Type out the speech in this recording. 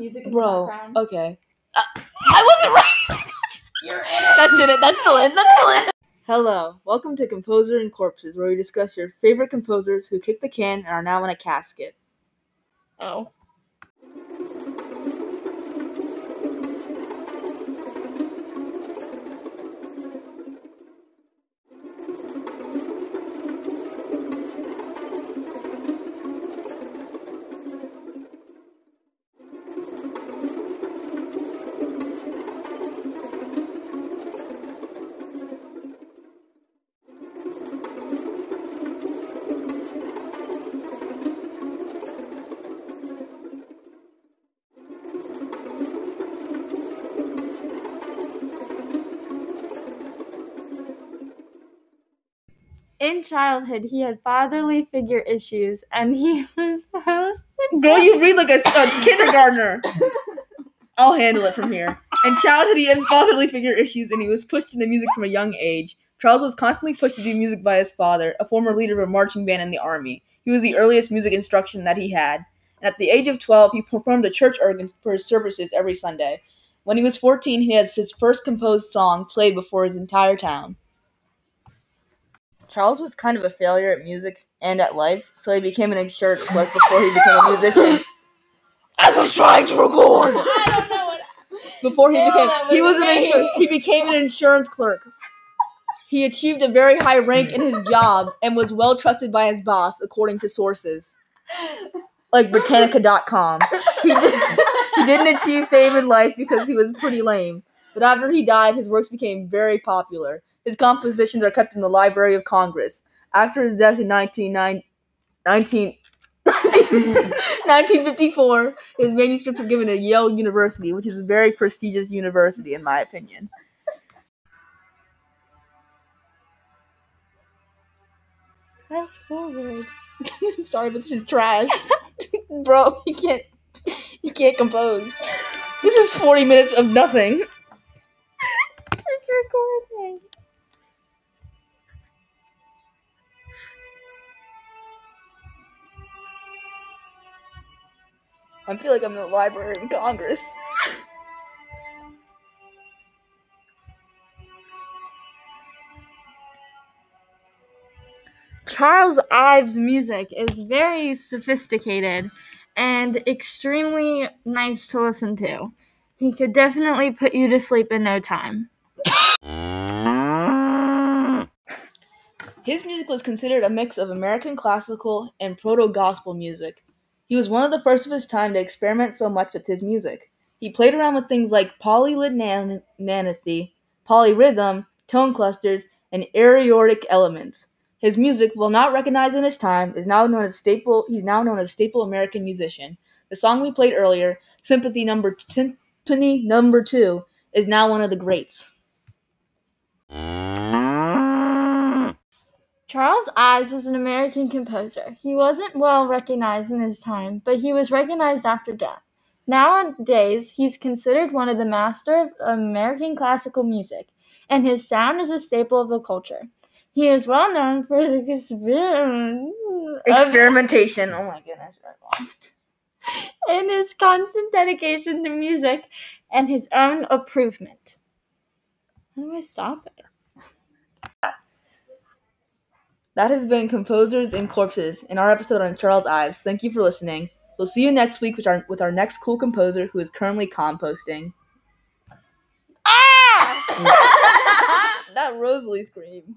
Music in Bro, the background. okay. Uh, I wasn't right. You're in it. That's in it. That's still in. That's still in. Hello. Welcome to Composer and Corpses, where we discuss your favorite composers who kicked the can and are now in a casket. Oh. In childhood, he had fatherly figure issues, and he was supposed to Girl, you read like a, a kindergartner. I'll handle it from here. In childhood, he had fatherly figure issues and he was pushed into music from a young age. Charles was constantly pushed to do music by his father, a former leader of a marching band in the army. He was the earliest music instruction that he had. At the age of 12, he performed a church organ for his services every Sunday. When he was 14, he had his first composed song played before his entire town. Charles was kind of a failure at music and at life, so he became an insurance clerk before he became a musician. I was trying to record. I don't know what. Before he Tell became he was was an me. insur- he became an insurance clerk. He achieved a very high rank in his job and was well trusted by his boss, according to sources like Britannica.com. He, did, he didn't achieve fame in life because he was pretty lame. But after he died, his works became very popular. His compositions are kept in the Library of Congress. After his death in 19, 19, 1954, his manuscripts were given to Yale University, which is a very prestigious university, in my opinion. Fast forward. I'm sorry, but this is trash, bro. You can't, you can't compose. This is 40 minutes of nothing. I feel like I'm in the Library of Congress. Charles Ives' music is very sophisticated and extremely nice to listen to. He could definitely put you to sleep in no time. His music was considered a mix of American classical and proto gospel music. He was one of the first of his time to experiment so much with his music. He played around with things like polytonality, polyrhythm, tone clusters, and aortic elements. His music, while not recognized in his time, is now known as staple. He's now known as staple American musician. The song we played earlier, "Sympathy Number Symphony Number Two, is now one of the greats. Charles Ives was an American composer. He wasn't well recognized in his time, but he was recognized after death. Nowadays, he's considered one of the masters of American classical music, and his sound is a staple of the culture. He is well known for his exper- Experimentation. Oh my goodness, right and his constant dedication to music and his own improvement. How do I stop it? That has been Composers and Corpses in our episode on Charles Ives. Thank you for listening. We'll see you next week with our with our next cool composer who is currently composting. Ah! that Rosalie scream.